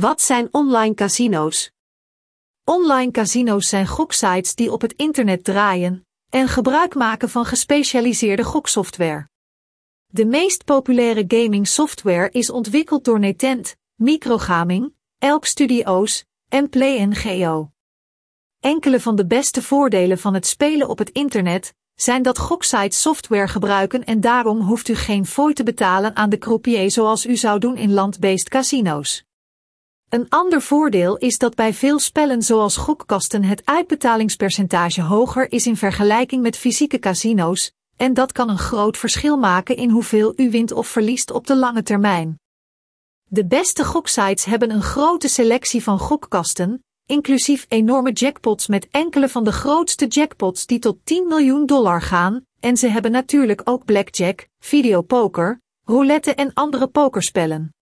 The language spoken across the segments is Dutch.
Wat zijn online casino's? Online casino's zijn goksites die op het internet draaien en gebruik maken van gespecialiseerde goksoftware. De meest populaire gaming software is ontwikkeld door Netent, Microgaming, Elk Studios en Play&Go. Enkele van de beste voordelen van het spelen op het internet zijn dat goksites software gebruiken en daarom hoeft u geen fooi te betalen aan de croupier zoals u zou doen in land-based casino's. Een ander voordeel is dat bij veel spellen zoals gokkasten het uitbetalingspercentage hoger is in vergelijking met fysieke casino's, en dat kan een groot verschil maken in hoeveel u wint of verliest op de lange termijn. De beste goksites hebben een grote selectie van gokkasten, inclusief enorme jackpots met enkele van de grootste jackpots die tot 10 miljoen dollar gaan, en ze hebben natuurlijk ook blackjack, videopoker, roulette en andere pokerspellen.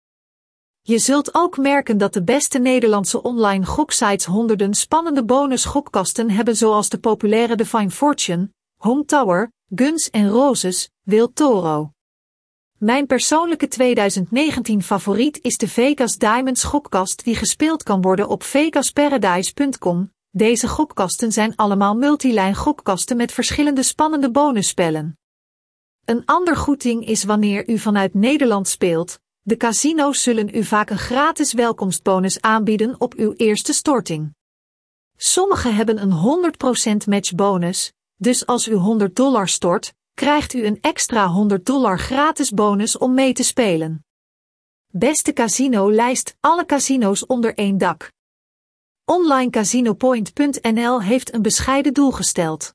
Je zult ook merken dat de beste Nederlandse online goksites honderden spannende bonus gokkasten hebben zoals de populaire Divine Fortune, Home Tower, Guns en Roses, Wild Toro. Mijn persoonlijke 2019 favoriet is de Vegas Diamonds gokkast die gespeeld kan worden op vegasparadise.com. Deze gokkasten zijn allemaal multilijn gokkasten met verschillende spannende bonusspellen. Een ander goed ding is wanneer u vanuit Nederland speelt, de casino's zullen u vaak een gratis welkomstbonus aanbieden op uw eerste storting. Sommige hebben een 100% matchbonus, dus als u 100 dollar stort, krijgt u een extra 100 dollar gratis bonus om mee te spelen. Beste Casino lijst alle casino's onder één dak. OnlineCasinoPoint.nl heeft een bescheiden doel gesteld.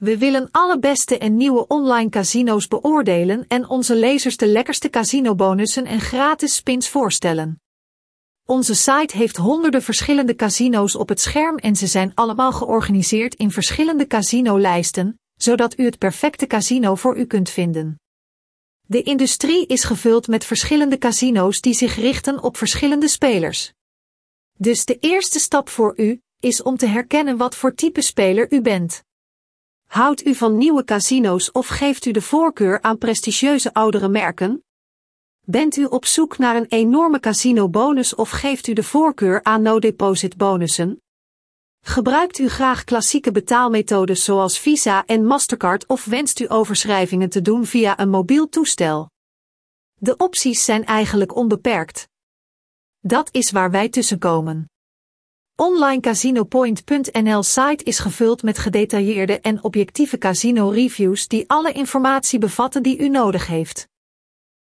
We willen alle beste en nieuwe online casino's beoordelen en onze lezers de lekkerste casinobonussen en gratis spins voorstellen. Onze site heeft honderden verschillende casino's op het scherm en ze zijn allemaal georganiseerd in verschillende casinolijsten, zodat u het perfecte casino voor u kunt vinden. De industrie is gevuld met verschillende casino's die zich richten op verschillende spelers. Dus de eerste stap voor u is om te herkennen wat voor type speler u bent. Houdt u van nieuwe casino's of geeft u de voorkeur aan prestigieuze oudere merken? Bent u op zoek naar een enorme casino bonus of geeft u de voorkeur aan no-deposit bonussen? Gebruikt u graag klassieke betaalmethodes zoals Visa en Mastercard of wenst u overschrijvingen te doen via een mobiel toestel? De opties zijn eigenlijk onbeperkt. Dat is waar wij tussenkomen. OnlineCasinoPoint.nl site is gevuld met gedetailleerde en objectieve casino reviews die alle informatie bevatten die u nodig heeft.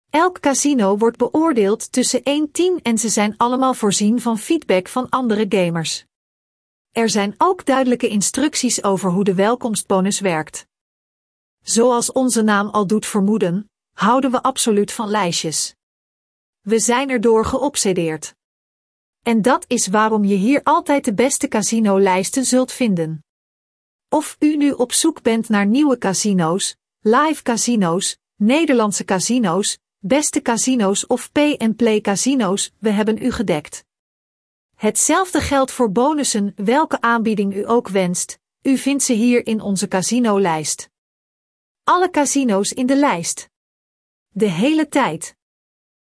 Elk casino wordt beoordeeld tussen 1 10 en ze zijn allemaal voorzien van feedback van andere gamers. Er zijn ook duidelijke instructies over hoe de welkomstbonus werkt. Zoals onze naam al doet vermoeden, houden we absoluut van lijstjes. We zijn erdoor geobsedeerd. En dat is waarom je hier altijd de beste casino-lijsten zult vinden. Of u nu op zoek bent naar nieuwe casino's, live casino's, Nederlandse casino's, beste casino's of pay-and-play casino's, we hebben u gedekt. Hetzelfde geldt voor bonussen, welke aanbieding u ook wenst, u vindt ze hier in onze casino-lijst. Alle casino's in de lijst. De hele tijd.